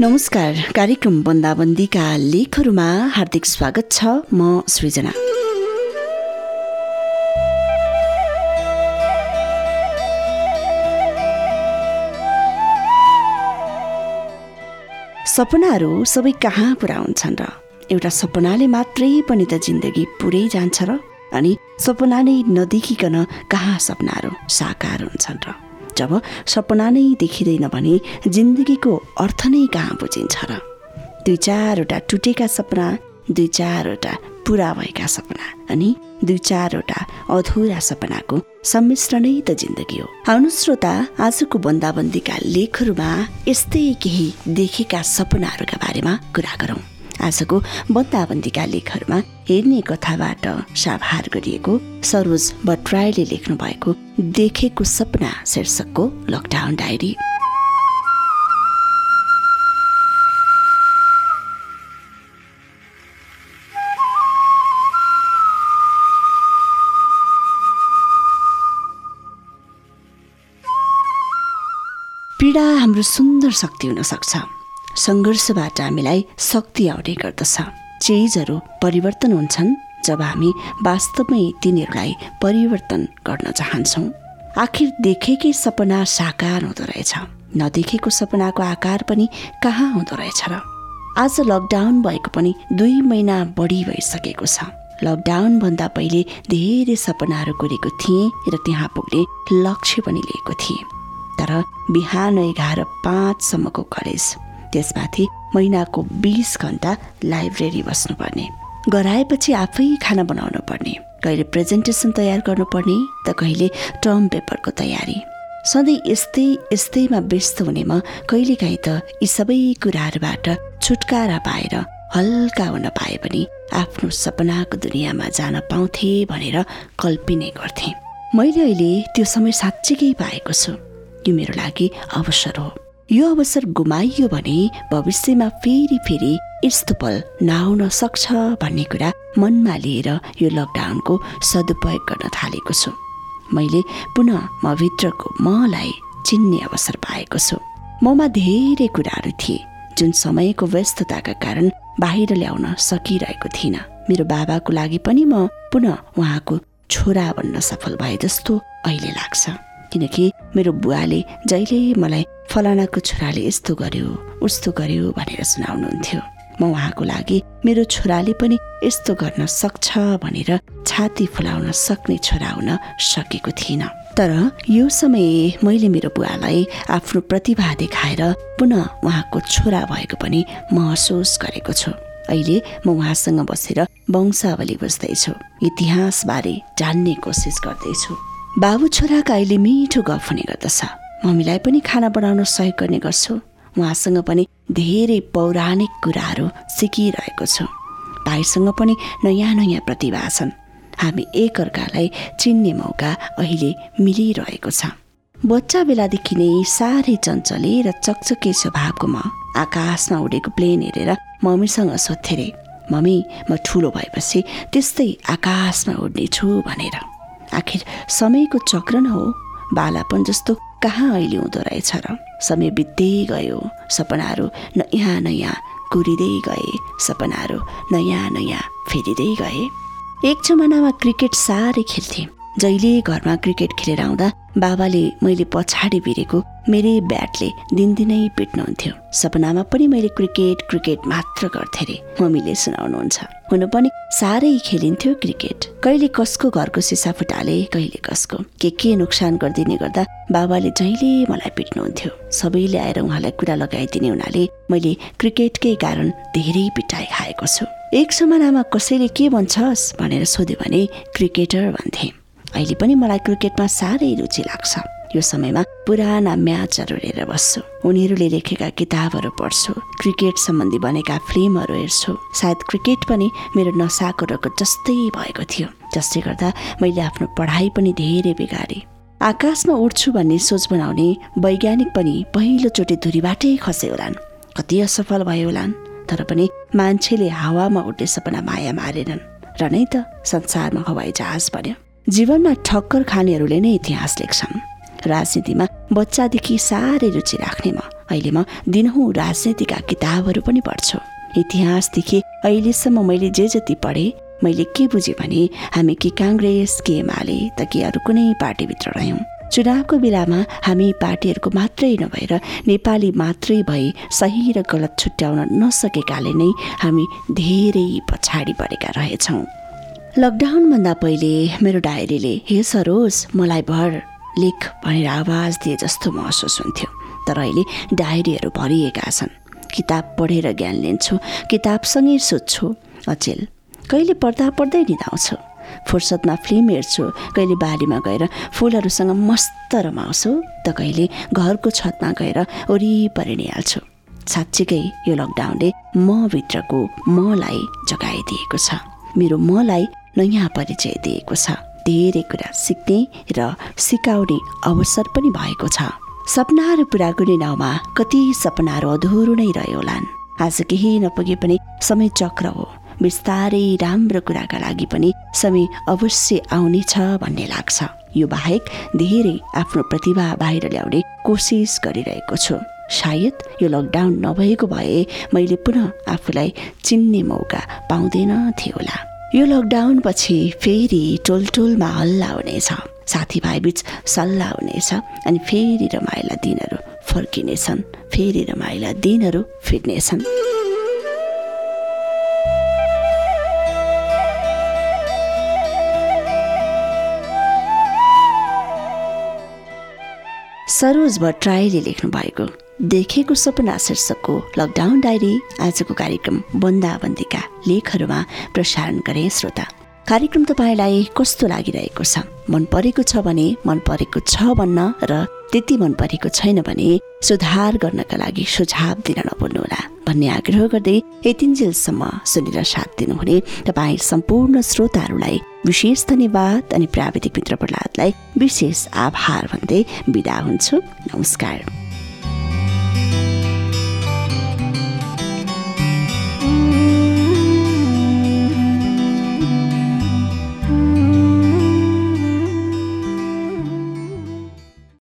नमस्कार कार्यक्रम बन्दाबन्दीका लेखहरूमा हार्दिक स्वागत छ म सृजना। सपनाहरू सबै कहाँ पुरा हुन्छन् र? एउटा सपनाले मात्रै पनि त जिन्दगी पुरै जान्छ र? अनि सपना नै नदेखिकन कहाँ सपनाहरू साकार हुन्छन् र? जब सपना नै देखिँदैन भने जिन्दगीको अर्थ नै कहाँ बुझिन्छ र? दुई चारवटा टुटेका सपना दुई चारवटा पुरा भएका सपना अनि दुई चारवटा अधुरा सपनाको सम्मिश्रणै त जिन्दगी हो। आउनु श्रोता आजको बन्दाबन्दीका लेखहरूमा यस्तै केही देखेका सपनाहरूका बारेमा कुरा गरौँ। आजको बन्दाबन्दीका लेखहरूमा हेर्ने कथाबाट साभार गरिएको सरोज भट्टराईले लेख्नु भएको देखेको सपना शीर्षकको लकडाउन डायरी पीडा हाम्रो सुन्दर शक्ति हुन सक्छ सङ्घर्षबाट हामीलाई शक्ति आउने गर्दछ। चिजहरू परिवर्तन हुन्छन् जब हामी वास्तवमै तिनीहरूलाई परिवर्तन गर्न चाहन्छौँ। आखिर देखेकै सपना साकार हुँदो रहेछ। नदेखेको सपनाको आकार पनि कहाँ हुँदो रहेछ र? आज लकडाउन भएको पनि दुई महिना बढी भइसकेको छ। लकडाउनभन्दा पहिले धेरै सपनाहरू कोरेको थिएँ र त्यहाँ पुग्ने लक्ष्य पनि लिएको थिएँ। तर बिहान एघार पाँचसम्मको कलेज त्यसमाथि महिनाको बिस घन्टा लाइब्रेरी बस्नुपर्ने। गराएपछि आफै खाना बनाउनु पर्ने कहिले प्रेजेन्टेसन तयार गर्नुपर्ने त कहिले टर्म पेपरको तयारी। सधैँ यस्तै यस्तैमा व्यस्त हुने म कहिलेकाहीँ त यी सबै कुराहरूबाट छुटकारा पाएर हल्का हुन पाए पनि आफ्नो सपनाको दुनियाँमा जान पाउँथे भनेर कल्पिने गर्थेँ। मैले अहिले त्यो समय साँच्चीकै पाएको छु। यो मेरो लागि अवसर हो। यो अवसर गुमाइयो भने भविष्यमा फेरि फेरि यस्तो पल नआउन सक्छ भन्ने कुरा मनमा लिएर यो लकडाउनको सदुपयोग गर्न थालेको छु। मैले पुनः म भित्रको मलाई चिन्ने अवसर पाएको छु। ममा धेरै कुराहरू थिए जुन समयको व्यस्तताका कारण बाहिर ल्याउन सकिरहेको थिइनँ। मेरो बाबाको लागि पनि म पुनः उहाँको छोरा बन्न सफल भए जस्तो अहिले लाग्छ। किनकि मेरो बुवाले जहिले मलाई फलानाको छोराले यस्तो गर्यो उस्तो गर्यो भनेर सुनाउनुहुन्थ्यो। म उहाँको लागि मेरो छोराले पनि यस्तो गर्न सक्छ भनेर छाती फुलाउन सक्ने छोरा हुन सकेको थिइनँ। तर यो समय मैले मेरो बुवालाई आफ्नो प्रतिभा देखाएर पुनः उहाँको छोरा भएको पनि महसुस गरेको छु। अहिले म उहाँसँग बसेर वंशावली बुझ्दैछु इतिहासबारे जान्ने कोसिस गर्दैछु। बाबु छोराका अहिले मिठो गफ हुने गर्दछ। मम्मीलाई पनि खाना बनाउन सहयोग गर्ने गर्छु। उहाँसँग पनि धेरै पौराणिक कुराहरू सिकिरहेको छु। भाइसँग पनि नयाँ नयाँ प्रतिभा छन्। हामी एकअर्कालाई चिन्ने मौका अहिले मिलिरहेको छ। बच्चा बेलादेखि नै साह्रै चञ्चले र चकचके स्वभावको म आकाशमा उडेको प्लेन हेरेर मम्मीसँग सोध्थेँ रे मम्मी म ठुलो भएपछि त्यस्तै आकाशमा उड्नेछु भनेर। आखिर समयको चक्र हो। बालापन जस्तो कहाँ अहिले हुँदो रहेछ र? समय बित्दै गयो। सपनाहरू नयाँ नयाँ कुरिँदै गए। सपनाहरू नयाँ नयाँ फेरिँदै गए। एक जमानामा क्रिकेट साह्रै खेल्थेँ। जहिले घरमा क्रिकेट खेलेर आउँदा बाबाले मैले पछाडि भिरेको मेरै ब्याटले दिनदिनै पिट्नुहुन्थ्यो। सपनामा पनि मैले क्रिकेट क्रिकेट मात्र गर्थेँ रे मम्मीले सुनाउनुहुन्छ। हुन पनि साह्रै खेलिन्थ्यो क्रिकेट। कहिले कसको घरको सिसा फुटाले कहिले कसको। के के नोक्सान गरिदिने गर्दा बाबाले जहिले मलाई पिट्नुहुन्थ्यो। सबैले आएर उहाँलाई कुरा लगाइदिने हुनाले मैले क्रिकेटकै कारण धेरै पिटाइ खाएको छु। एक जमानामा कसैले के भन्छस् भनेर सोध्यो भने क्रिकेटर भन्थे। अहिले पनि मलाई क्रिकेटमा साह्रै रुचि लाग्छ। यो समयमा पुराना म्याचहरू हेरेर बस्छु। उनीहरूले लेखेका किताबहरू पढ्छु। क्रिकेट सम्बन्धी बनेका फिल्महरू हेर्छु। सायद क्रिकेट पनि मेरो नसाको रगत जस्तै भएको थियो। जसले गर्दा मैले आफ्नो पढाइ पनि धेरै बिगारेँ। आकाशमा उड्छु भन्ने सोच बनाउने वैज्ञानिक पनि पहिलोचोटि धुरीबाटै खसे होलान्। कति असफल भयो होलान् तर पनि मान्छेले हावामा उड्ने सपना माया मारेनन्। र नै त संसारमा हवाई जहाज बन्यो। जीवनमा ठक्कर खानेहरूले नै इतिहास लेख्छन्। राजनीतिमा बच्चादेखि साह्रै रुचि राख्ने म। अहिले म दिनहुँ राजनीतिका किताबहरू पनि पढ्छु। इतिहासदेखि अहिलेसम्म मैले जे जति पढेँ मैले के बुझेँ भने हामी कि काङ्ग्रेस के एमाले त कि अरू कुनै पार्टीभित्र रह्यौँ। चुनावको बेलामा हामी पार्टीहरूको मात्रै नभएर नेपाली मात्रै भई सही र गलत छुट्याउन नसकेकाले नै हामी धेरै पछाडि परेका रहेछौँ। लकडाउनभन्दा पहिले मेरो डायरीले हे सरोज मलाई भर लेख भनेर आवाज दिए जस्तो महसुस हुन्थ्यो। तर अहिले डायरीहरू भरिएका छन्। किताब पढेर ज्ञान लिन्छु किताबसँगै सोध्छु अचेल कहिले पढ्दा पढ्दै निधाउँछु फुर्सदमा फिल्म हेर्छु कहिले बारीमा गएर फुलहरूसँग मस्त रमाउँछु त कहिले घरको छतमा गएर वरिपरि निहाल्छु। साँच्चीकै यो लकडाउनले म भित्रको मलाई जगाइदिएको छ। मेरो मलाई नयाँ परिचय दिएको छ। धेरै कुरा सिक्ने र सिकाउने अवसर पनि भएको छ। सपनाहरू पुरा गर्ने नाउँमा कति सपनाहरू अधुरो नै रह्यो होलान् आज केही नपुगे पनि समय चक्र हो। बिस्तारै राम्रो कुराका लागि पनि समय अवश्य आउनेछ भन्ने लाग्छ। यो बाहेक धेरै आफ्नो प्रतिभा बाहिर ल्याउने कोसिस गरिरहेको छु। सायद यो लकडाउन नभएको भए मैले पुनः आफूलाई चिन्ने मौका पाउँदैन थियो होला। यो लकडाउन पछि फेरि टोल टोलमा हल्ला हुनेछ। साथीभाइ बिच सल्लाह हुनेछ अनि फेरि रमाइला दिनहरू फर्किनेछन्। फेरि रमाइला दिनहरू फिर्नेछन्। सरोज भट्टराईले लेख्नु भएको देखेको सपना शीर्षकको लकडाउन डायरी आजको कार्यक्रम बन्दाबन्दीका लेखहरूमा प्रसारण गरे श्रोता। कार्यक्रम तपाईँलाई कस्तो लागिरहेको छ? मन परेको छ भने मन परेको छ भन्न र त्यति मन परेको छैन भने सुधार गर्नका लागि सुझाव दिन नभुल्नुहोला भन्ने आग्रह गर्दै यतिन्जेलसम्म सुनेर साथ दिनुहुने तपाईँ सम्पूर्ण श्रोताहरूलाई विशेष धन्यवाद अनि प्राविधिक मित्र प्रहलादलाई विशेष आभार भन्दै बिदा हुन्छु। नमस्कार।